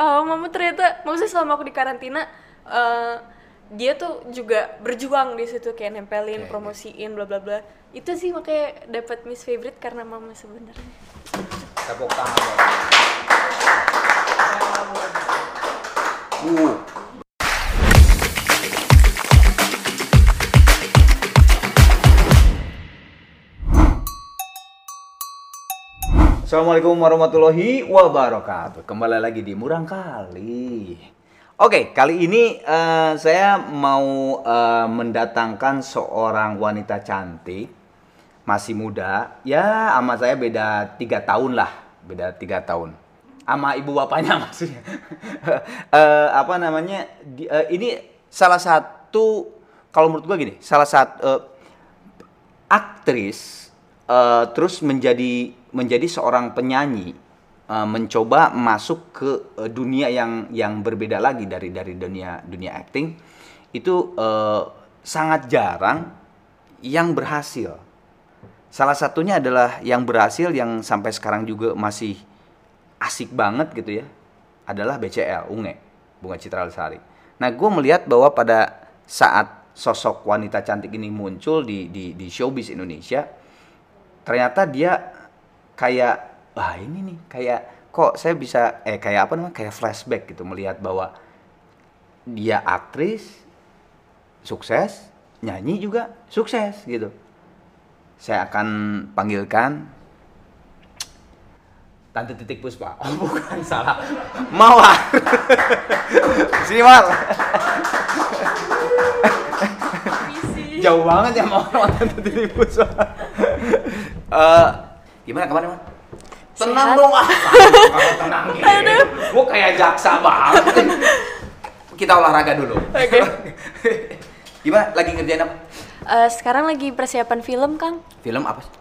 oh mama ternyata maksudnya selama aku di karantina eh, dia tuh juga berjuang di situ kayak nempelin Oke, promosiin bla bla bla itu sih makanya dapat miss favorite karena mama sebenarnya Tepuk tangan dong. Uh. Assalamualaikum warahmatullahi wabarakatuh. Kembali lagi di Murang Kali. Oke, kali ini eh, saya mau eh, mendatangkan seorang wanita cantik, masih muda. Ya, sama saya beda tiga tahun lah, beda tiga tahun. Sama ibu bapaknya maksudnya. Eh, apa namanya? di- eh, ini salah satu, kalau menurut gua gini, salah satu eh, aktris eh, terus menjadi menjadi seorang penyanyi eh, mencoba masuk ke eh, dunia yang yang berbeda lagi dari dari dunia dunia acting itu eh, sangat jarang yang berhasil salah satunya adalah yang berhasil yang sampai sekarang juga masih asik banget gitu ya adalah BCL Unge Bunga Citra Lestari. Nah gue melihat bahwa pada saat sosok wanita cantik ini muncul di di, di showbiz Indonesia ternyata dia kayak wah ini nih kayak kok saya bisa eh kayak apa namanya kayak flashback gitu melihat bahwa dia aktris sukses nyanyi juga sukses gitu saya akan panggilkan Tante Titik Puspa. Oh, bukan salah. Mawar. Sini. Misi. Jauh banget ya Mawar sama Tante Titik Puspa. Eh, gimana kemarin, Mal? Tenang Sehat. dong ah. Kalau tenang gitu. Gua kayak jaksa banget. Kita olahraga dulu. Oke. gimana? Lagi ngerjain apa? Eh, sekarang lagi persiapan film kang Film apa? sih?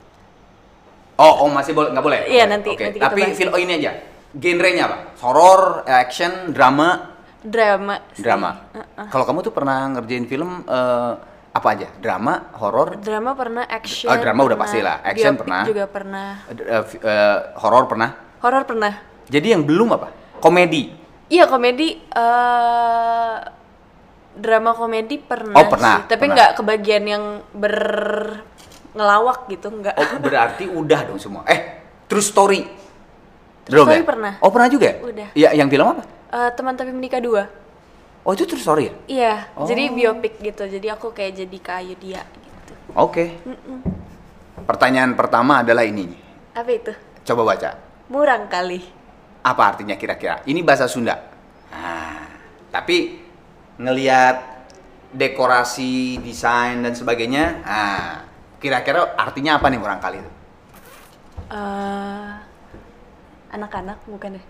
Oh, oh masih boleh nggak boleh? Iya, nanti- Oke. nanti Tapi bahas. film oh ini aja. Genrenya apa? Horor, action, drama, drama drama. Heeh. Kalau kamu tuh pernah ngerjain film eh, apa aja? Drama, horor, drama pernah action Oh, drama udah pernah, pasti lah. Action pernah. juga pernah eh, eh, horor pernah. horor pernah Jadi yang belum apa? Komedi. iya komedi eh drama komedi pernah Oh, pernah, sih. tapi nggak kebagian yang ber ngelawak gitu nggak Oh, berarti udah dong semua. Eh, True Story. True Belum Story ya? pernah. Oh, pernah juga ya? Udah. Iya, yang film apa? Eh, teman tapi menikah dua Oh, itu True Story ya? iya Oh. jadi biopic gitu jadi aku kayak jadi kayu dia gitu Oke. Pertanyaan pertama adalah ini. apa itu Coba baca. murang kali Apa artinya kira-kira? Ini bahasa Sunda. Nah, tapi ngelihat dekorasi, desain dan sebagainya, nah, kira-kira artinya apa nih orang kali itu? Eh, anak-anak bukan deh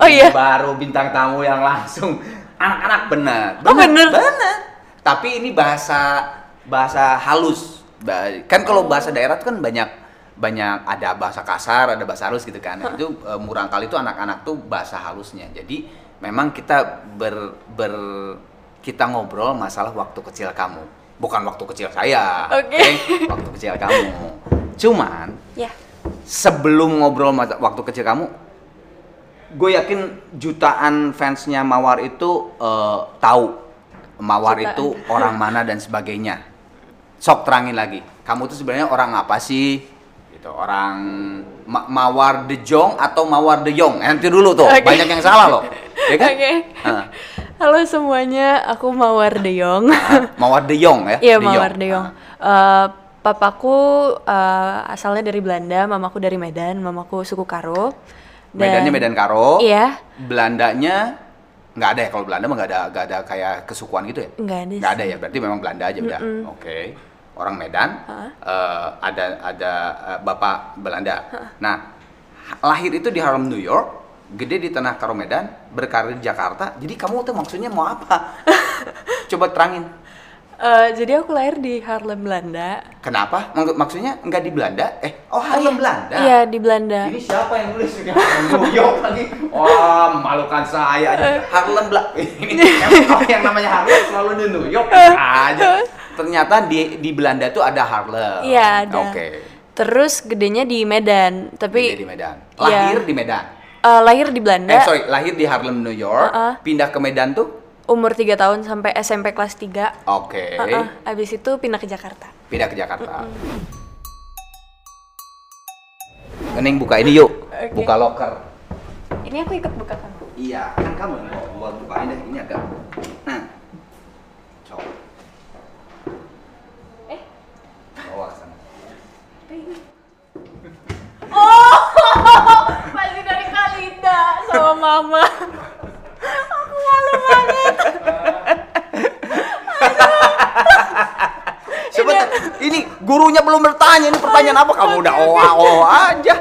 Oh iya. Baru bintang tamu yang langsung anak-anak benar. Oh, bener? Benar. Tapi ini bahasa bahasa halus. Kan kalau bahasa daerah itu kan banyak banyak ada bahasa kasar, ada bahasa halus gitu kan. Nah, itu eh, murang kali itu anak-anak tuh bahasa halusnya. Jadi memang kita ber, ber kita ngobrol masalah waktu kecil kamu, bukan waktu kecil saya. Oke. Waktu kecil kamu. Cuman ya sebelum ngobrol waktu kecil kamu, gue yakin jutaan fansnya Mawar itu eh, tahu Mawar Jutaan. itu orang mana dan sebagainya. Sok terangin lagi, kamu tuh sebenarnya orang apa sih? Gitu, orang Ma- Mawar De Jong atau Mawar De Yong? Eh, Nanti dulu tuh, Oke. banyak yang salah loh, ya kan? Oke. Ah. Halo semuanya, aku Mawar Deyong. Ah, Mawar De Yong ya? Iya, De Mawar Jong. Deyong. Ah. Eh, papaku eh, asalnya dari Belanda, mamaku dari Medan, mamaku suku Karo. Dan- Medannya Medan Karo. Iya. Belandanya nggak ada ya kalau Belanda mah nggak ada nggak ada kayak kesukuan gitu ya? Nggak ada Nggak ada ya berarti memang Belanda aja udah. Oke. Orang Medan. Hah? eh, ada ada eh, bapak Belanda. Nah ha- lahir itu di Harlem New York, gede di tanah Karo Medan, berkarir di Jakarta. Jadi kamu tuh maksudnya mau apa? Coba terangin. Eh, jadi aku lahir di Harlem, Belanda. Kenapa? Mak- maksudnya nggak di Belanda? Eh, oh Harlem Belanda. Iya, di Belanda. Ini siapa yang nulis ini? New York lagi. Wah, malukan saya aja. Harlem Bla. Ini yang namanya Harlem selalu di New York aja. Ternyata di di Belanda tuh ada Harlem. Iya, ada. Oke. Terus gedenya di Medan, tapi Gede di Medan. Iya. Lahir di Medan. Eh, lahir di Belanda, Eh sorry, lahir di Harlem, New York, Uh-uh. pindah ke Medan tuh? Umur 3 tahun sampai SMP kelas 3. Oke, Heeh, abis itu pindah ke Jakarta. pindah ke Jakarta. Mending buka ini yuk, Oke. buka locker. Ini aku ikut buka kan. Iya, kan kamu yang mau buat buka ini, ini agak. Nah, coba Eh, bawa ke sana. Oh, masih dari Kalinda sama mama. Aku malu banget. Sebentar, ini gurunya belum bertanya ini pertanyaan apa kamu udah oh oh aja.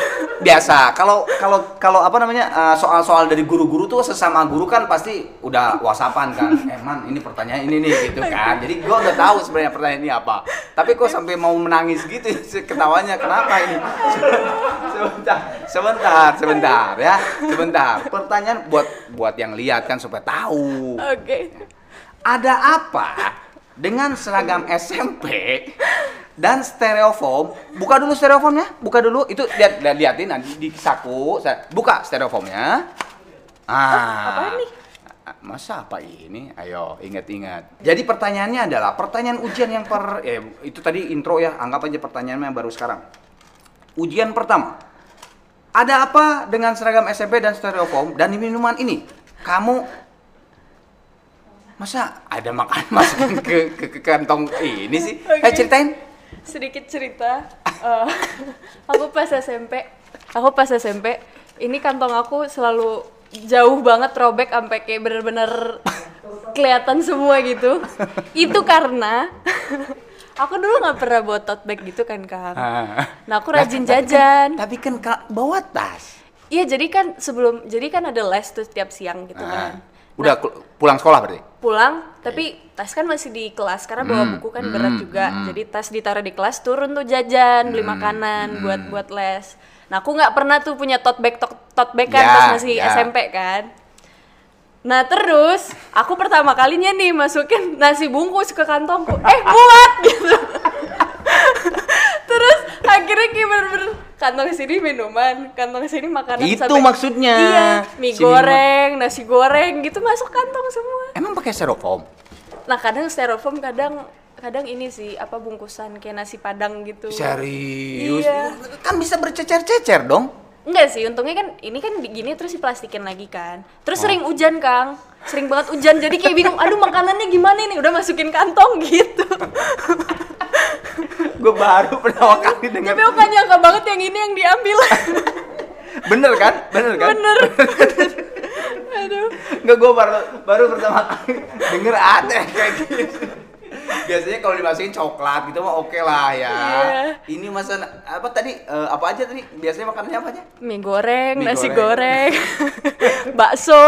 Biasa, kalau kalau kalau apa namanya eh, soal-soal dari guru-guru tuh sesama guru kan pasti udah whatsappan kan. Eh man, ini pertanyaan ini nih gitu kan. Jadi gua udah tahu sebenarnya pertanyaan ini apa. Tapi kok sampai mau menangis gitu ketawanya kenapa ini? sebentar, sebentar, sebentar ya, sebentar. Pertanyaan buat buat yang lihat kan supaya tahu. Oke. Ada apa dengan seragam SMP dan stereofoam? Buka dulu stereofoamnya, buka dulu. Itu lihat lihat liatin nanti di saku. Sa- Buka stereofoamnya. Ah. apaan nih? Masa apa ini? Ayo, ingat-ingat. Jadi pertanyaannya adalah pertanyaan ujian yang per eh itu tadi intro ya, anggap aja pertanyaannya yang baru sekarang. Ujian pertama. Ada apa dengan seragam SMP dan stereofoam dan minuman ini? Kamu masa ada makanan masukin ke, ke, ke kantong ini sih? Eh Oke. ceritain. Sedikit cerita. Eh, aku pas SMP, aku pas SMP, ini kantong aku selalu jauh banget robek sampai kayak bener-bener kelihatan semua gitu. Itu karena aku dulu nggak pernah bawa tote bag gitu kan kang. Ah. Nah aku rajin jajan. Tapi kan Kak, bawa tas. Iya jadi kan sebelum jadi kan ada les tuh tiap siang gitu Ah. kan. Udah kul- pulang sekolah berarti? Pulang tapi tas kan masih di kelas karena bawa Hmm, buku kan hmm, berat juga. hmm. Jadi tas ditaruh di kelas turun tuh jajan beli makanan buat buat les. Nah aku nggak pernah tuh punya tote bag tote, tote bag kan pas masih ya. SMP kan. Nah terus aku pertama kalinya nih masukin nasi bungkus ke kantongku. Eh muat gitu. terus akhirnya kayak bener-bener kantong sini minuman, kantong sini makanan. Itu maksudnya. Iya, mie Si minuman. goreng, nasi goreng gitu masuk kantong semua. Emang pakai styrofoam? Nah kadang styrofoam kadang kadang ini sih apa bungkusan kayak nasi padang gitu. Serius? Iya. Kan bisa bercecer-cecer dong. Enggak sih, untungnya kan ini kan gini terus diplastikin lagi kan. Oh. Terus sering hujan, Kang. Sering banget hujan jadi kayak bingung, aduh makanannya gimana nih? Udah masukin kantong gitu. Gue baru pertama kali dengar. Tapi aku gak nyangka banget yang ini yang diambil. Bener kan? Bener kan? Bener. aduh. Enggak, gue baru baru pertama kali denger ada kayak gitu. Biasanya kalau dimasukin coklat gitu mah oke lah ya. Iya. Ini masa apa tadi eh, apa aja tadi? Biasanya makanannya apa aja? Mie goreng, Mie nasi goreng. goreng, bakso.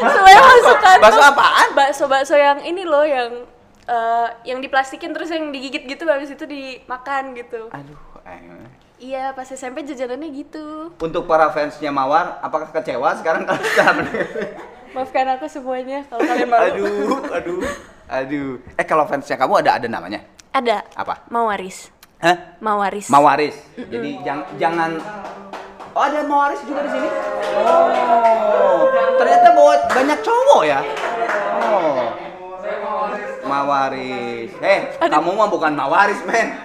Semuanya masuk kantong. Bakso apaan? Bakso bakso yang ini loh yang eh, yang diplastikin terus yang digigit gitu habis itu dimakan gitu. Aduh. eh. Iya, pas SMP jajanannya gitu. Untuk para fansnya Mawar, apakah kecewa sekarang kalau sekarang? Maafkan aku semuanya kalau kalian malu. aduh, aduh, aduh. Eh kalau fansnya kamu ada ada namanya? Ada. Apa? Mawaris. Hah? Mawaris. Mawaris. Jadi jang- jangan Oh, ada Mawaris juga di sini. Oh. Ternyata bawa banyak cowok ya. Oh. Mawaris. Eh, kamu mah bukan Mawaris, men.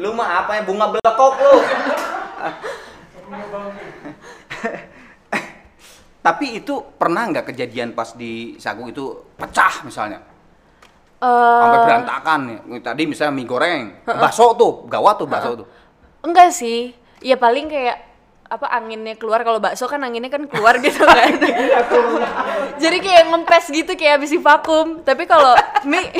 Lu mah apa ya bunga belekok lu. Tapi itu pernah nggak kejadian pas di sagu itu pecah misalnya? Eh, Sampai berantakan nih. Tadi misalnya mie goreng, bakso tuh, gawat tuh bakso tuh. enggak sih. Ya paling kayak apa anginnya keluar kalau bakso kan anginnya kan keluar gitu kan. Jadi kayak ngempes gitu kayak habis vakum. Tapi kalau mie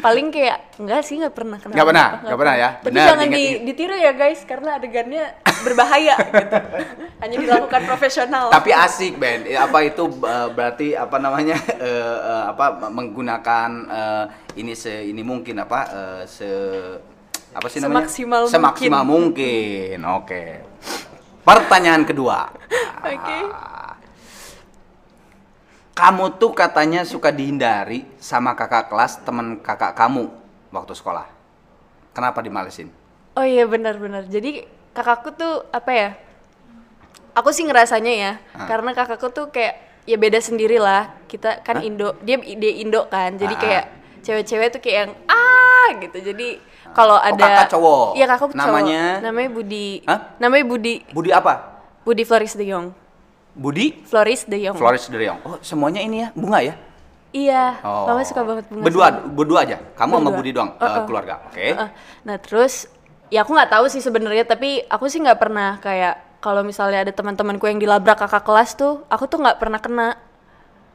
paling kayak enggak sih nggak pernah kenapa Nggak pernah, nggak pernah ya. Tapi jangan ingat, di- ingat. ditiru ya guys karena adegannya berbahaya gitu. Hanya dilakukan profesional. Tapi asik Ben, Eh, apa itu berarti apa namanya eh, apa menggunakan eh, ini se ini mungkin apa eh, se apa sih namanya? Semaksimal Semaksimal mungkin. Oke. Pertanyaan kedua. Oke. Ah. Kamu tuh katanya suka dihindari sama kakak kelas teman kakak kamu waktu sekolah. Kenapa dimalesin? Oh iya benar-benar. Jadi kakakku tuh apa ya? Aku sih ngerasanya ya, Ah. karena kakakku tuh kayak ya beda sendiri lah. Kita kan Indo, dia dia Indo kan. Jadi Ah. kayak cewek-cewek tuh kayak yang ah gitu. Jadi kalau Oh, ada kakak cowok. Iya kakak cowok. Namanya? Namanya Budi. Hah? Namanya Budi. Budi apa? Budi Floris de Jong. Budi Floris de Jong. Floris de Jong. Oh, semuanya ini ya, bunga ya? Iya. Oh. Mama suka banget bunga. Berdua, sama- berdua aja. Kamu sama Berdua. Budi doang, eh, Uh-uh. keluarga. Oke. Heeh. Nah terus ya aku nggak tahu sih sebenarnya tapi aku sih nggak pernah kayak kalau misalnya ada teman-temanku yang dilabrak kakak kelas tuh aku tuh nggak pernah kena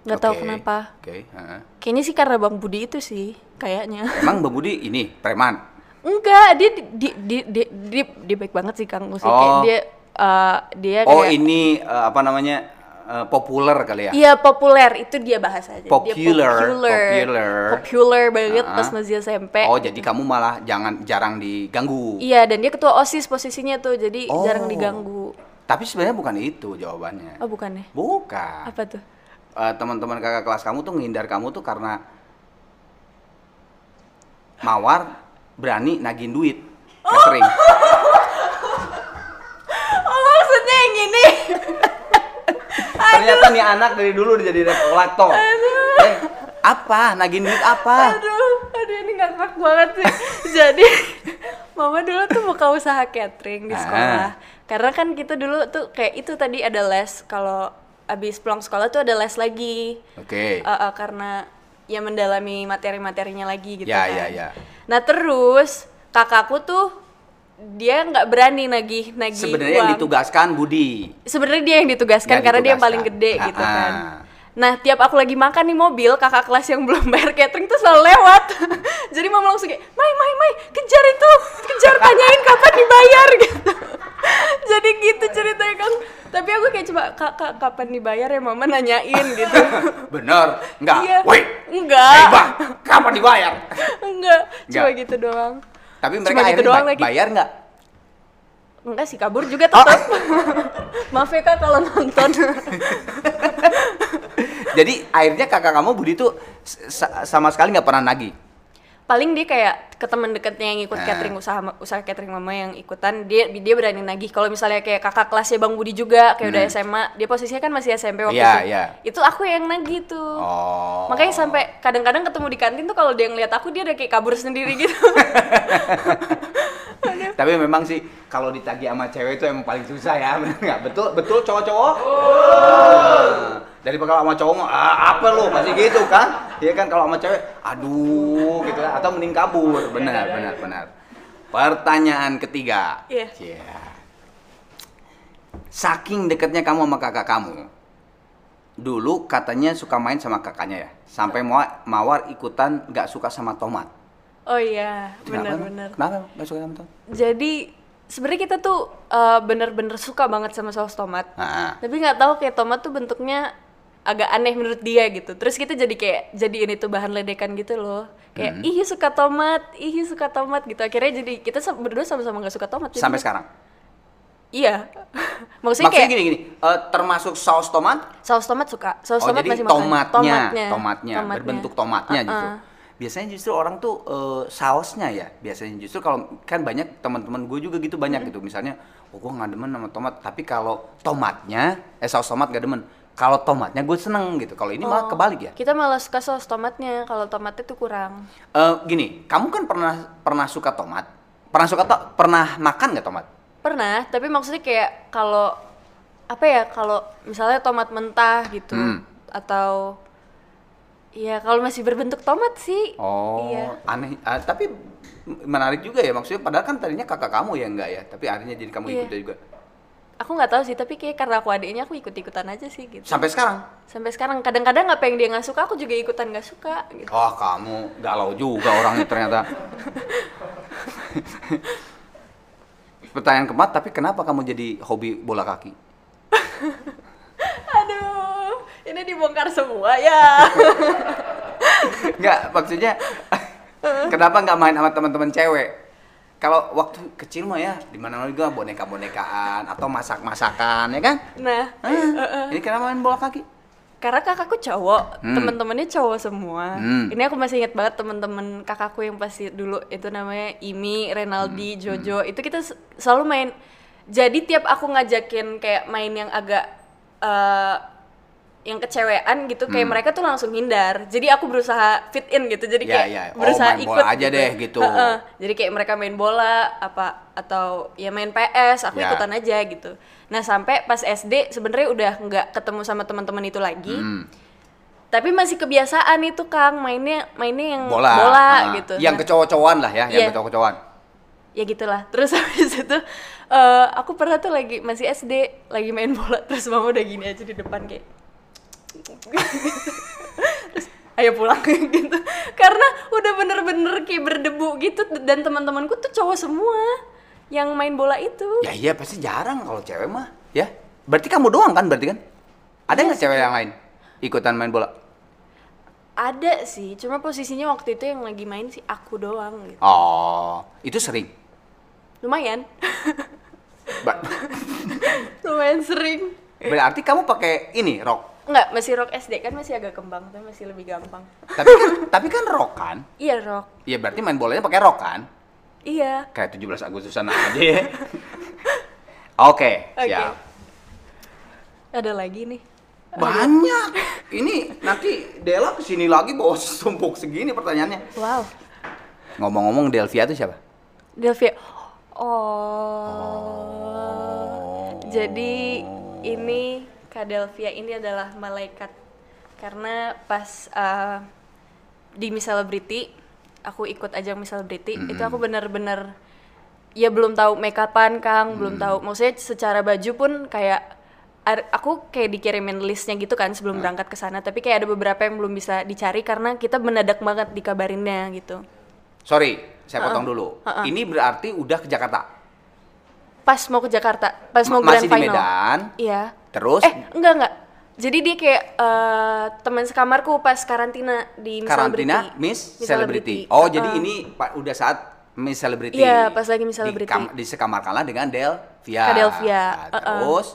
nggak tahu Oke, kenapa Oke. heeh. kayaknya sih karena bang Budi itu sih kayaknya Emang Bang Budi ini preman. Enggak dia di di di di, di- baik banget sih kang kayak Oh. dia eh, dia Oh, kayak ini eh, apa namanya? eh, populer kali ya? Iya populer itu dia bahasanya. Popular, dia popular, popular. popular banget Ah. pas masih SMP. Oh, jadi kamu malah jangan jarang diganggu. Iya dan dia ketua osis posisinya tuh jadi Oh. jarang diganggu. Tapi sebenarnya bukan itu jawabannya. Oh bukan ya? Bukan. Apa tuh? Eh, teman-teman kakak kelas kamu tuh menghindar kamu tuh karena mawar berani nagin duit catering. Oh maksudnya yang ini? Ternyata nih anak dari dulu udah jadi kolektor. Eh, apa? Nagin duit apa? aduh, aduh ini ngakak banget sih. Jadi Mama dulu tuh buka usaha catering di Ah. sekolah. Karena kan kita dulu tuh kayak itu tadi ada les kalau abis pulang sekolah tuh ada les lagi. Oke. Eh, eh, karena ya mendalami materi-materinya lagi gitu Ya, kan. ya, ya. Nah terus kakakku tuh dia nggak berani nagih nagih Sebenarnya yang ditugaskan Budi. sebenarnya dia yang ditugaskan karena dia yang paling ditugaskan. gede gitu Ah, kan. ah. Nah tiap aku lagi makan di mobil kakak kelas yang belum bayar catering tuh selalu lewat. Jadi mama langsung kayak, Mai, Mai, Mai, kejar itu, kejar tanyain kapan dibayar gitu. Jadi gitu ceritanya kan. Tapi aku kayak coba kak, kak kapan dibayar ya mama nanyain gitu. Bener? Enggak. Iya. Woi. Enggak. Hey, Bang, kapan dibayar? Enggak, cuma Enggak. gitu doang. Tapi mereka Cuma gitu doang lagi. bayar nggak? Enggak sih kabur juga tetap. Maaf ya kak kalau nonton. Jadi akhirnya kakak kamu Budi tuh sa- sama sekali nggak pernah nagih. paling dia kayak ke teman dekatnya yang ikut Nah. catering usaha usaha catering mama yang ikutan dia dia berani nagih kalau misalnya kayak kakak kelasnya bang Budi juga kayak udah SMA dia posisinya kan masih SMP waktu Hmm. Iya, itu iya. itu aku yang nagih tuh Oh. makanya sampai kadang-kadang ketemu di kantin tuh kalau dia ngeliat aku dia udah kayak kabur sendiri gitu Tapi memang sih kalau ditagih sama cewek itu emang paling susah ya, bener nggak? Betul, betul cowok-cowok. Nah, dari kalau sama cowok "Ah, apa lo masih gitu kan? Iya kan kalau sama cewek, aduh gitu kan? Atau mending kabur, benar, benar, benar. Pertanyaan ketiga. Iya. Iya. Saking dekatnya kamu sama kakak kamu, dulu katanya suka main sama kakaknya ya, sampai Mawar, Mawar ikutan nggak suka sama tomat. Oh iya benar-benar. Kenapa nggak suka sama tomat? jadi sebenarnya kita tuh eh, bener-bener suka banget sama saus tomat. Nah, tapi nggak tahu kayak tomat tuh bentuknya agak aneh menurut dia gitu. Terus kita jadi kayak jadi ini tuh bahan ledekan gitu loh. Kayak Hmm. ih suka tomat ih suka tomat gitu. Akhirnya jadi kita berdua sama-sama nggak suka tomat. Sampai sekarang. iya. Maksudnya, Maksudnya kayak gini gini, eh, termasuk saus tomat? saus tomat suka. Saus oh tomat jadi masih makan. tomatnya, tomatnya, Tomatnya. berbentuk tomatnya Uh-uh. gitu. Biasanya justru orang tuh eh, sausnya ya, biasanya justru kalau kan banyak teman-teman gue juga gitu banyak Hmm. gitu. Misalnya, oh gue nggak demen sama tomat, tapi kalau tomatnya, eh saus tomat gak demen. Kalau tomatnya gue seneng gitu. Kalau ini malah Oh, kebalik ya. kita malah suka saus tomatnya kalau tomatnya tuh kurang Eh, gini, kamu kan pernah pernah suka tomat, pernah suka to pernah makan nggak tomat? pernah tapi maksudnya kayak kalau apa ya kalau misalnya tomat mentah gitu Hmm. atau Iya, kalau masih berbentuk tomat sih. Oh, Iya. aneh. Ah, tapi menarik juga ya maksudnya. Padahal kan tadinya kakak kamu ya enggak ya, tapi akhirnya jadi kamu Iya. ikut juga. Aku nggak tahu sih, tapi kayak karena aku adiknya aku ikut-ikutan aja sih gitu. Sampai sekarang. Sampai sekarang kadang-kadang apa yang dia nggak suka, aku juga ikutan nggak suka gitu. Oh, kamu galau juga orangnya ternyata. Pertanyaan keempat, tapi kenapa kamu jadi hobi bola kaki? Ini dibongkar semua ya. Enggak, maksudnya kenapa nggak main sama teman-teman cewek? Kalau waktu kecil mah ya, di mana juga boneka-bonekaan atau masak-masakan ya kan? Nah, Ah, ini kenapa main bola kaki? karena kakakku cowok, Hmm. teman-temannya cowok semua. Hmm. Ini aku masih ingat banget teman-teman kakakku yang pasti dulu itu namanya Imi, Hmm. Renaldi, Jojo. Itu kita selalu main. Jadi tiap aku ngajakin kayak main yang agak eh, yang kecewean gitu, kayak Hmm. mereka tuh langsung hindar. Jadi aku berusaha fit in gitu. Jadi Ya, kayak ya. Oh, berusaha main ikut bola aja deh, gitu. Heeh. Jadi kayak mereka main bola apa atau ya main PS, aku Ya. ikutan aja gitu. Nah sampai pas SD sebenarnya udah nggak ketemu sama teman-teman itu lagi. Hmm. Tapi masih kebiasaan itu Kang mainnya mainnya yang Bola. bola Ah. gitu. Yang Nah, kecowok-cowokan lah ya, yang Iya. kecowok-cowokan. ya gitulah. Terus habis itu eh, aku pernah tuh lagi masih SD lagi main bola terus mama udah gini aja di depan kayak terus ayo pulang gitu karena udah bener-bener kayak berdebu gitu dan teman-temanku tuh cowok semua yang main bola itu Ya iya pasti jarang kalau cewek mah, ya. Berarti kamu doang kan berarti kan? Ada nggak cewek yang lain ikutan main bola? ada sih cuma posisinya waktu itu yang lagi main sih aku doang gitu Oh, itu sering. lumayan lumayan sering Berarti kamu pakai ini rok. Enggak, masih rock SD kan masih agak kembang tuh masih lebih gampang Tapi kan tapi kan rok kan? iya rock Iya berarti main bolanya pakai rok kan? iya Kayak 17 Agustusan aja ya. Oke, Oke. siap. ada lagi nih Banyak. Ini nanti Dela ke sini lagi bawa setumpuk segini pertanyaannya. wow Ngomong-ngomong Delvia itu siapa? Delvia oh, jadi ini Kak Delvia ini adalah malaikat karena pas uh, di Miss Celebrity aku ikut ajang Miss Celebrity itu aku bener-bener ya belum tahu make upan Kang belum tahu maksudnya secara baju pun kayak aku kayak dikirimin listnya gitu kan sebelum berangkat ke sana tapi kayak ada beberapa yang belum bisa dicari karena kita mendadak banget dikabarinnya gitu Sorry, saya potong dulu. Ini berarti udah ke Jakarta. pas mau ke Jakarta, pas mau Ma- grand masih di final. Medan. Iya. Terus Eh, enggak enggak. Jadi dia kayak eh, teman sekamarku pas karantina di Miss karantina Celebrity. Miss Miss Celebrity. Celebrity. Oh, Uh-uh. jadi ini Pak udah saat Miss Celebrity. Iya, pas lagi Miss Celebrity. Di, kam- disekamarkanlah dengan Delvia. Delvia, Nah, uh-uh. terus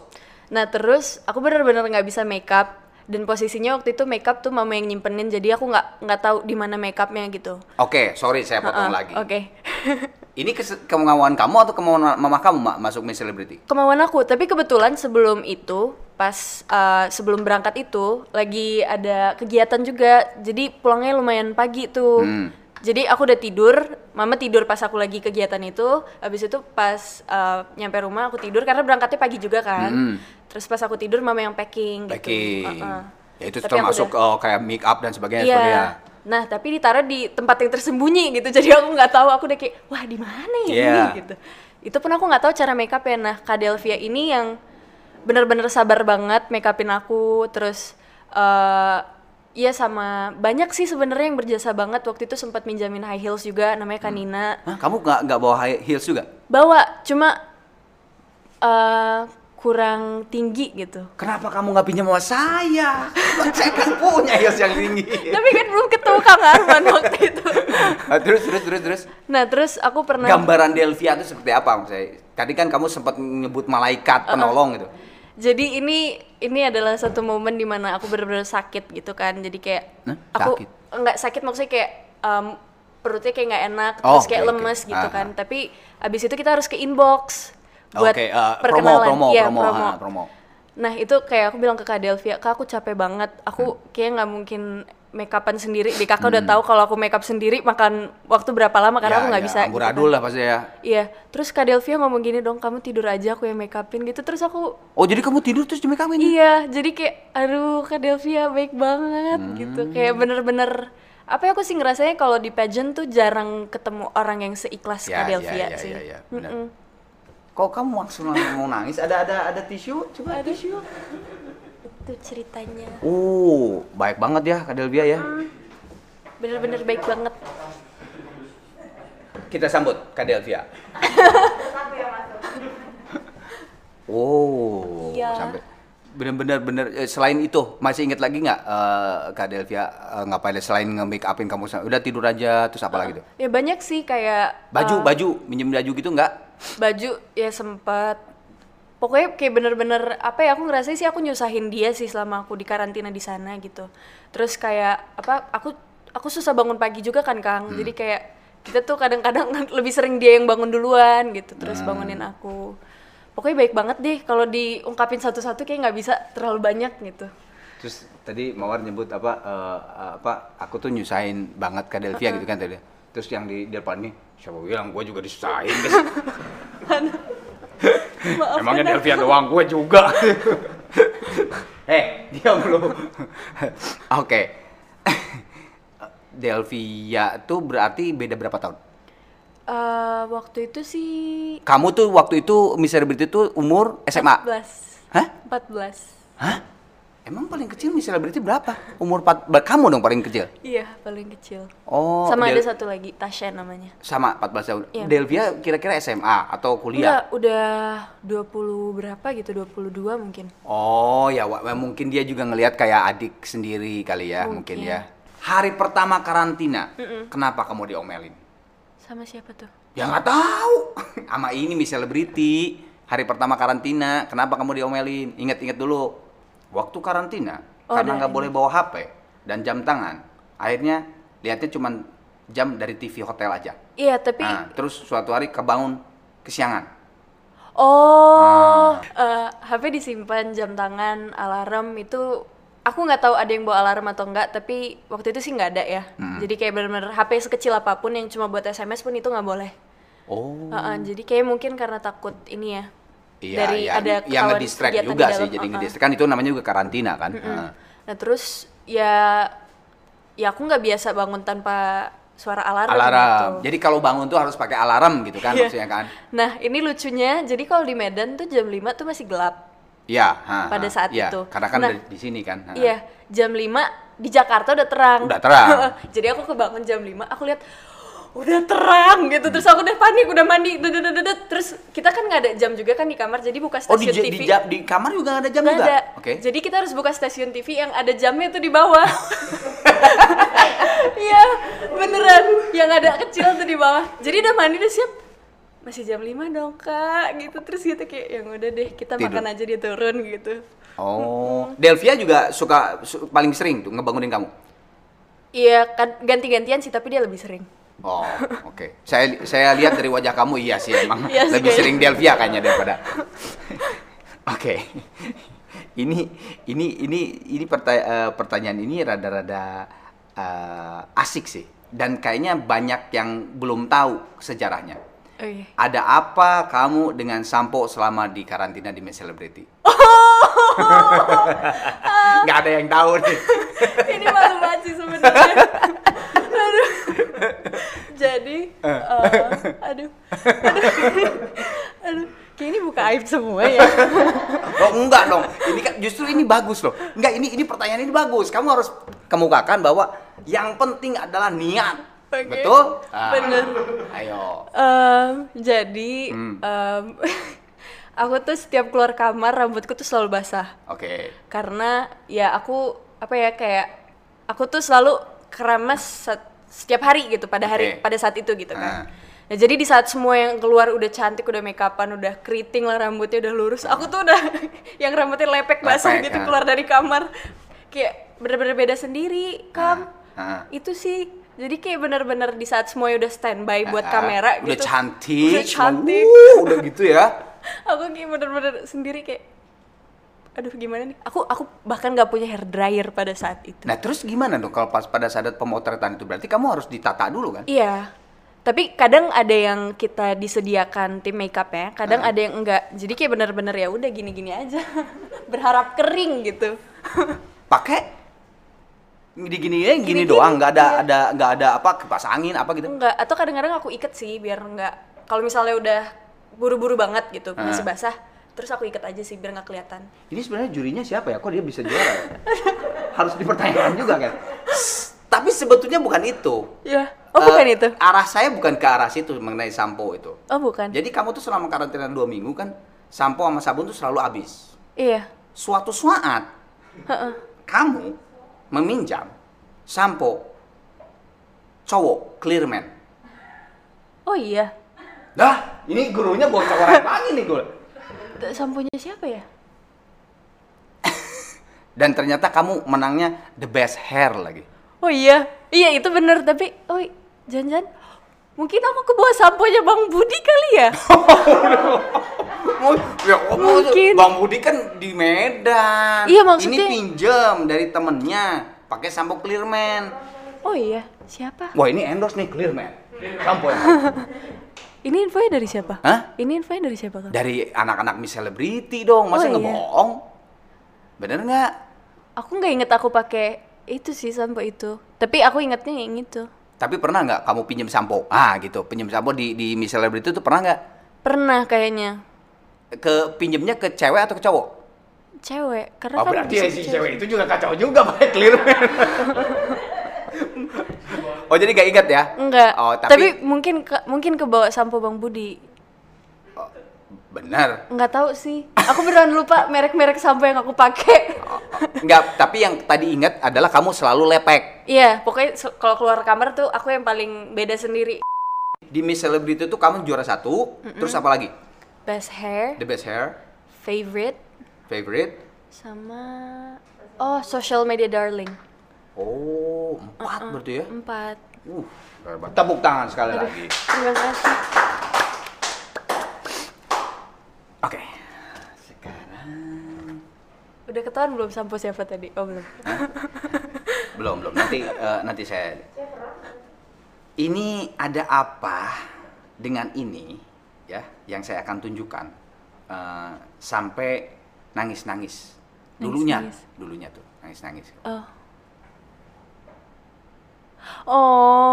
Nah, terus aku bener-bener nggak bisa makeup dan posisinya waktu itu makeup tuh mama yang nyimpenin jadi aku nggak nggak tahu di mana makeupnya gitu. Oke, sorry saya potong Uh-uh, lagi. Oke. Ini kemauan kamu atau kemauan mama kamu Mak, masuk Miss Celebrity? Kemauan aku, tapi kebetulan sebelum itu, pas uh, sebelum berangkat itu lagi ada kegiatan juga. Jadi pulangnya lumayan pagi tuh. Hmm. Jadi aku udah tidur, mama tidur pas aku lagi kegiatan itu. Habis itu pas uh, nyampe rumah aku tidur karena berangkatnya pagi juga kan. Hmm. Terus pas aku tidur mama yang packing, Packing. gitu. Uh-uh. Ya itu Tapi termasuk udah- oh, kayak make up dan sebagainya Iya. sebagainya. Nah, tapi ditaruh di tempat yang tersembunyi gitu. Jadi aku nggak tahu, aku udah kayak, wah di mana ya Iya. ini gitu. Itu pun aku nggak tahu cara make up ya. Nah, Kak Delvia ini yang bener-bener sabar banget make upin aku, terus eh Iya sama banyak sih sebenarnya yang berjasa banget waktu itu sempat minjamin high heels juga namanya Kanina Hah, kamu nggak nggak bawa high heels juga? bawa cuma eh kurang tinggi gitu Kenapa kamu nggak pinjam sama saya? saya kan punya heels yang tinggi. tapi kan belum ketemu Kang Arman waktu itu Ah, terus terus terus terus. nah terus aku pernah Gambaran Delvia itu seperti apa maksudnya? Tadi kan kamu sempat menyebut malaikat penolong gitu. Jadi ini ini adalah satu momen di mana aku benar-benar sakit gitu kan. Jadi kayak Hah? aku Sakit? nggak sakit maksudnya kayak em, perutnya kayak nggak enak, Oh, terus kayak oke. lemes gitu Ah, kan. ah. Tapi abis itu kita harus ke inbox buat Oke, eh, promo perkenalan. promo Iya, promo, promo. ah, promo. Nah itu kayak aku bilang ke Kak Delvia, Kak aku capek banget. Aku Hmm. kayak nggak mungkin make upan sendiri. Di kakak udah tahu kalau aku make up sendiri makan waktu berapa lama karena Ya, aku nggak ya, bisa. gitu Amburadul kan. lah pasti ya. Iya, terus Kak Delvia ngomong gini dong, kamu tidur aja aku yang make upin gitu. Terus aku Oh jadi kamu tidur terus di make upin? Iya, jadi kayak aduh Kak Delvia baik banget gitu. Hmm. Kayak bener-bener apa ya aku sih ngerasanya kalau di pageant tuh jarang ketemu orang yang seikhlas Ya, Kak ya, Delvia ya, sih. ya, ya, benar. Mm-mm. Kok kamu langsung mau nangis? Ada ada ada tisu? Coba tisu. Itu ceritanya. Oh, baik banget ya Kak Delvia ya. Bener-bener baik banget. Kita sambut Kak Delvia. Oh, Iya. sampai bener-bener bener eh, selain itu masih inget lagi nggak eh, Kak Delvia eh, ngapain selain nge-make upin kamu udah tidur aja terus apa lagi tuh? Ya banyak sih kayak Baju uh, baju minjem baju gitu nggak? Baju ya sempet. Pokoknya kayak bener-bener apa ya aku ngerasa sih aku nyusahin dia sih selama aku di karantina di sana gitu. Terus kayak apa aku aku susah bangun pagi juga kan kang. Jadi kayak kita tuh kadang-kadang lebih sering dia yang bangun duluan gitu terus bangunin aku. Pokoknya baik banget deh kalau diungkapin satu-satu kayak nggak bisa terlalu banyak gitu. Terus tadi Mawar nyebut apa eh, apa aku tuh nyusahin banget ke Delvia gitu kan tadi. Terus yang di depan nih siapa bilang gue juga disusahin guys. maaf Emangnya Delvia doang gue juga. eh, diam lu. Oke. Delvia tuh berarti beda berapa tahun? Eh, waktu itu sih Kamu tuh waktu itu Miss Celebrity tuh umur SMA? 14 Hah? 14 Hah? Emang paling kecil Miss Celebrity berapa? Umur 4 kamu dong paling kecil? iya paling kecil Oh, sama Del- ada satu lagi Tasya namanya sama 14 tahun. Iya. Delvia kira-kira SMA atau kuliah? Enggak, udah 20 berapa gitu, 22 mungkin. Oh ya, mungkin dia juga ngelihat kayak adik sendiri kali ya, mungkin, Mungkin. ya. Hari pertama karantina, kenapa kamu diomelin? Sama siapa tuh? Ya nggak tahu. Sama ini Miss Celebrity. Hari pertama karantina, kenapa kamu diomelin? Ingat-ingat dulu. Waktu karantina, Oh, karena nggak boleh bawa HP dan jam tangan. Akhirnya lihatnya cuma jam dari TV hotel aja. Iya, tapi Nah, terus suatu hari kebangun kesiangan. oh, Ah. eh, HP disimpan jam tangan, alarm itu aku nggak tahu ada yang bawa alarm atau enggak, tapi waktu itu sih nggak ada ya. Hmm. Jadi kayak bener-bener HP sekecil apa pun yang cuma buat SMS pun itu nggak boleh. Oh. Heeh, jadi kayak mungkin karena takut ini ya. Iya, dari iya. ada yang ngedistract juga sih, jadi uh-uh. ngedistract kan itu namanya juga karantina kan. Heeh. Nah terus ya ya aku nggak biasa bangun tanpa suara alarm. Alarm. gitu. Jadi kalau bangun tuh harus pakai alarm gitu kan Iya. maksudnya kan? Nah ini lucunya, jadi kalau di Medan tuh jam 5 tuh masih gelap. Iya. Pada ha. saat Iya, itu. Karena kan Nah, di sini kan. ha. Iya, jam 5 di Jakarta udah terang. Udah terang. jadi aku kebangun jam 5, aku lihat udah terang gitu. Terus aku udah panik udah mandi. Dedet terus kita kan nggak ada jam juga kan di kamar jadi buka Oh di, stasiun di, TV ja- di kamar juga nggak ada jam Nggak juga? ada. Oke. jadi kita harus buka stasiun TV yang ada jamnya tuh di bawah. Iya beneran. Yang ada kecil tuh di bawah. Jadi udah mandi udah siap. Masih jam 5 dong kak gitu. Terus kita kayak yang udah deh kita Tidur. makan aja dia turun gitu. Oh, Delvia juga suka su- paling sering tuh ngebangunin kamu. iya kan ganti-gantian sih tapi dia lebih sering Oh, oke. Saya saya lihat dari wajah kamu iya sih emang Iya sih, lebih sering Delvia kayaknya daripada. Oke. Ini ini ini ini perta- eh, pertanyaan ini rada-rada eh, asik sih dan kayaknya banyak yang belum tahu sejarahnya. oh iya Ada apa kamu dengan sampo selama di karantina di Miss Celebrity? Nggak ada yang tahu nih. ini malu banget sih sebenarnya jadi eh, aduh aduh aduh kayak ini buka aib semua ya Oh enggak dong. Ini kan justru ini bagus loh. Enggak ini ini pertanyaan ini bagus. Kamu harus kemukakan bahwa yang penting adalah niat. Oke. Betul? Ah, Bener. Ayo. Em, jadi Hmm. em, aku tuh setiap keluar kamar rambutku tuh selalu basah Oke. karena ya aku apa ya kayak aku tuh selalu keramas set- setiap hari gitu pada hari Oke. pada saat itu gitu kan. Nah, jadi di saat semua yang keluar udah cantik, udah make upan, udah keriting lah rambutnya udah lurus. Aku tuh udah yang rambutnya lepek basah Lepek, gitu ah. keluar dari kamar. Kayak bener-bener beda sendiri, Kam. Ah. Itu sih. Jadi kayak bener-bener di saat semuanya udah standby buat kamera Udah gitu. cantik. Udah cantik. Uh, udah gitu ya. aku kayak bener-bener sendiri kayak aduh gimana nih? Aku aku bahkan nggak punya hair dryer pada saat itu. Nah terus gimana dong kalau pas pada saat pemotretan itu? Berarti kamu harus ditata dulu kan? iya. Tapi kadang ada yang kita disediakan tim makeup ya kadang Ah. ada yang enggak jadi kayak bener-bener ya udah gini-gini aja. Berharap kering gitu. Pakai? Gini gini ya gini Gini-gini, doang. Nggak ada iya. ada nggak ada apa kipas angin apa gitu? Enggak atau kadang-kadang aku iket sih biar enggak kalau misalnya udah buru-buru banget gitu Ah. masih basah terus aku iket aja sih biar nggak kelihatan Ini sebenarnya jurinya siapa ya? Kok dia bisa juara? ya? Harus dipertanyakan juga kan. Tapi sebetulnya bukan itu. ya oh bukan Eh, itu Arah saya bukan ke arah situ mengenai sampo itu. oh bukan Jadi kamu tuh selama karantina dua minggu kan sampo sama sabun tuh selalu habis. iya Suatu saat kamu meminjam sampo cowok Clearman. oh iya Dah, ini gurunya bocoran lagi nih gue. Samponya siapa ya? Dan ternyata kamu menangnya the best hair lagi. Oh iya, iya itu bener tapi oh jangan-jangan mungkin aku ke bawah samponya Bang Budi kali ya? Ya, oh, Mungkin. Bang Budi kan di Medan. Iya, maksudnya- Ini pinjem dari temennya, pakai sampo Clearman. Oh iya, siapa? Wah ini endorse nih Clearman. Sampo ya. Ini infonya dari siapa? Hah? Ini infonya dari siapa kan? Dari anak-anak Miss Celebrity dong, masa Oh, iya. ngebohong? Bener nggak? Aku nggak inget aku pakai itu sih sampo itu. Tapi aku ingetnya yang itu. Tapi pernah nggak kamu pinjem sampo? Ah gitu, pinjem sampo di di Miss Celebrity itu pernah nggak? Pernah kayaknya Ke pinjemnya ke cewek atau ke cowok? cewek karena Oh kan berarti ya si cewek. cewek itu juga kacau juga pakai Clearman. oh jadi gak ingat ya? Enggak. Oh tapi... tapi, mungkin ke, mungkin kebawa sampo Bang Budi. benar. Nggak tahu sih. Aku beneran lupa merek-merek sampo yang aku pakai. Enggak, tapi yang tadi ingat adalah kamu selalu lepek. Iya, pokoknya kalau keluar kamar tuh aku yang paling beda sendiri. Di Miss Celebrity itu kamu juara satu, terus apa lagi? Best hair, The best hair, favorite, favorite. sama oh social media darling. Oh, empat berarti ya? Empat. Uh, hebat. Tepuk tangan sekali lagi. Terima kasih. Oke. Sekarang Udah ketahuan belum sampo siapa tadi? Oh belum. belum belum. Nanti eh, nanti saya. Ini ada apa dengan ini ya yang saya akan tunjukkan eh, sampai nangis nangis. Dulunya, Nangis-nangis. dulunya tuh nangis nangis. Oh.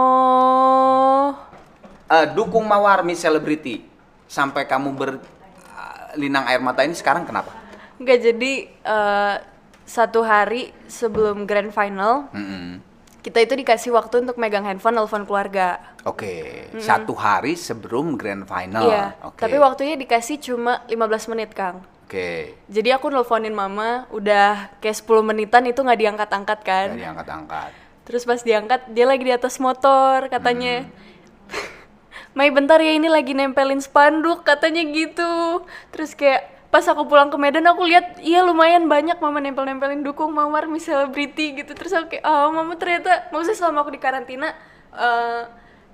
Oh. Eh, dukung mawar Miss Celebrity sampai kamu berlinang air mata ini sekarang kenapa? Nggak jadi eh, satu hari sebelum grand final Mm-mm. kita itu dikasih waktu untuk megang handphone nelfon keluarga. Oke, satu hari sebelum grand final. Iya. Oke. Tapi waktunya dikasih cuma 15 menit, Kang. Oke, Jadi aku nelfonin mama udah kayak 10 menitan itu nggak diangkat-angkat kan. dari angkat-angkat. Terus pas diangkat dia lagi di atas motor katanya. Mai bentar ya ini lagi nempelin spanduk katanya gitu. Terus kayak pas aku pulang ke Medan aku lihat iya lumayan banyak mama nempel-nempelin dukung Mawar Miss Celebrity gitu. Terus aku kayak oh mama ternyata maksudnya selama aku di karantina eh,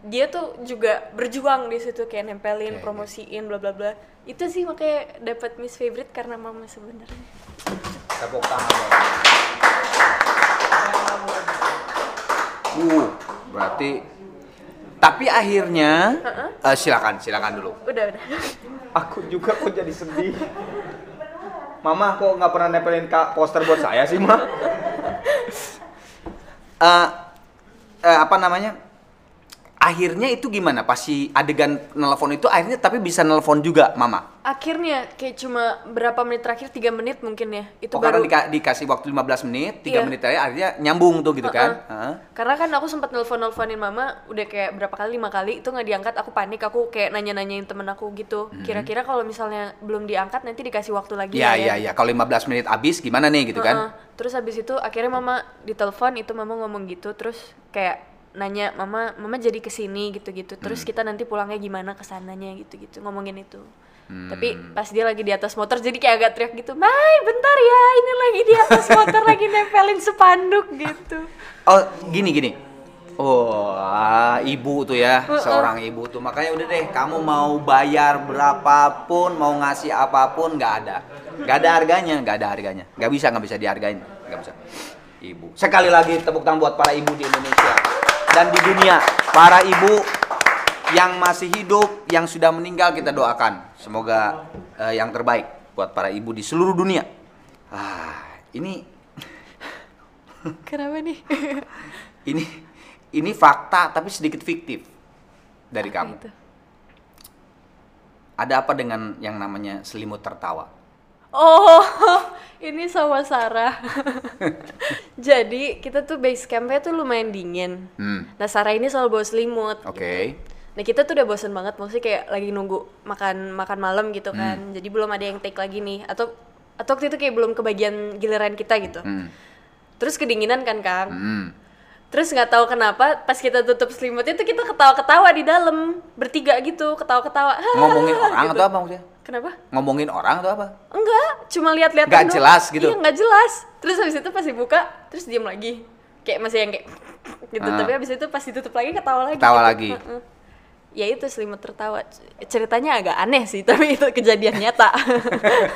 dia tuh juga berjuang di situ kayak nempelin, Oke, promosiin bla bla bla. Itu sih makanya dapat Miss Favorite karena mama sebenarnya. Tepuk tangan dong. Uh, berarti tapi akhirnya eh, silakan, silakan dulu. Udah udah. Aku juga kok jadi sedih. Mama kok nggak pernah nempelin ka- poster buat saya sih, Ma? Eh, eh, apa namanya? Akhirnya itu gimana? Pas si adegan nelpon itu akhirnya tapi bisa nelpon juga, Mama. Akhirnya kayak cuma berapa menit terakhir, tiga menit mungkin ya. Itu oh, karena baru dika- dikasih waktu 15 menit, 3 Iya. menit aja akhirnya nyambung tuh gitu kan. Heeh. Heeh. Karena kan aku sempat nelfon-nelfonin mama udah kayak berapa kali, lima kali itu nggak diangkat, aku panik, aku kayak nanya-nanyain temen aku gitu. Kira-kira kalau misalnya belum diangkat nanti dikasih waktu lagi Iya, nggak iya, iya. Kalau 15 menit habis gimana nih gitu Heeh. kan? Terus habis itu akhirnya mama ditelepon itu mama ngomong gitu, terus kayak nanya mama mama jadi ke sini gitu-gitu terus Hmm. kita nanti pulangnya gimana ke sananya gitu-gitu ngomongin itu Hmm. tapi pas dia lagi di atas motor jadi kayak agak teriak gitu Mai bentar ya ini lagi di atas motor lagi nempelin spanduk gitu Oh, gini gini. Oh, ah, ibu tuh ya, seorang ibu tuh. Makanya udah deh, kamu mau bayar berapapun, mau ngasih apa pun, nggak ada, nggak ada harganya, nggak ada harganya, nggak bisa, nggak bisa dihargain, nggak bisa. Ibu. Sekali lagi tepuk tangan buat para ibu di Indonesia dan di dunia, para ibu yang masih hidup, yang sudah meninggal kita doakan. Semoga eh, yang terbaik buat para ibu di seluruh dunia. Ah, ini kenapa nih ini ini fakta tapi sedikit fiktif dari Apa kamu. itu? Ada apa dengan yang namanya selimut tertawa? Oh, ini sama Sarah. Jadi kita tuh base campnya tuh lumayan dingin. Hmm, Nah Sarah ini selalu bawa selimut. oke. Nah kita tuh udah bosen banget, maksudnya kayak lagi nunggu makan makan malam gitu Hmm. kan. Jadi belum ada yang take lagi nih. Atau atau waktu itu kayak belum kebagian giliran kita gitu. Hmm, Terus kedinginan kan Kang. hmm. Terus nggak tahu kenapa pas kita tutup selimutnya tuh kita ketawa-ketawa di dalam bertiga gitu, ketawa-ketawa. Ngomongin orang gitu. atau apa maksudnya? Kenapa? Ngomongin orang atau apa? Enggak, cuma lihat-lihat doang. jelas gitu? Iya, nggak jelas. Terus habis itu pas dibuka, terus diam lagi. Kayak masih yang kayak gitu, Ah. tapi habis itu pas ditutup lagi ketawa lagi. Ketawa gitu. lagi. Heeh. Ya itu selimut tertawa. Ceritanya agak aneh sih, tapi itu kejadian nyata.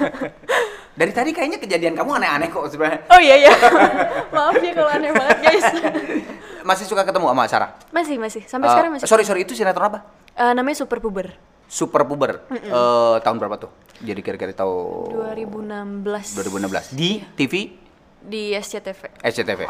Dari tadi kayaknya kejadian kamu aneh-aneh kok sebenarnya. oh iya iya. Maaf ya kalau aneh banget, guys. Masih suka ketemu sama Sarah? masih, masih. Sampai Eh, sekarang masih. Sorry, sorry, itu sinetron apa? Eh, namanya Super Puber. Super Puber. Eh, tahun berapa tuh? Jadi kira-kira tahun 2016 2016 di TV di SCTV. SCTV.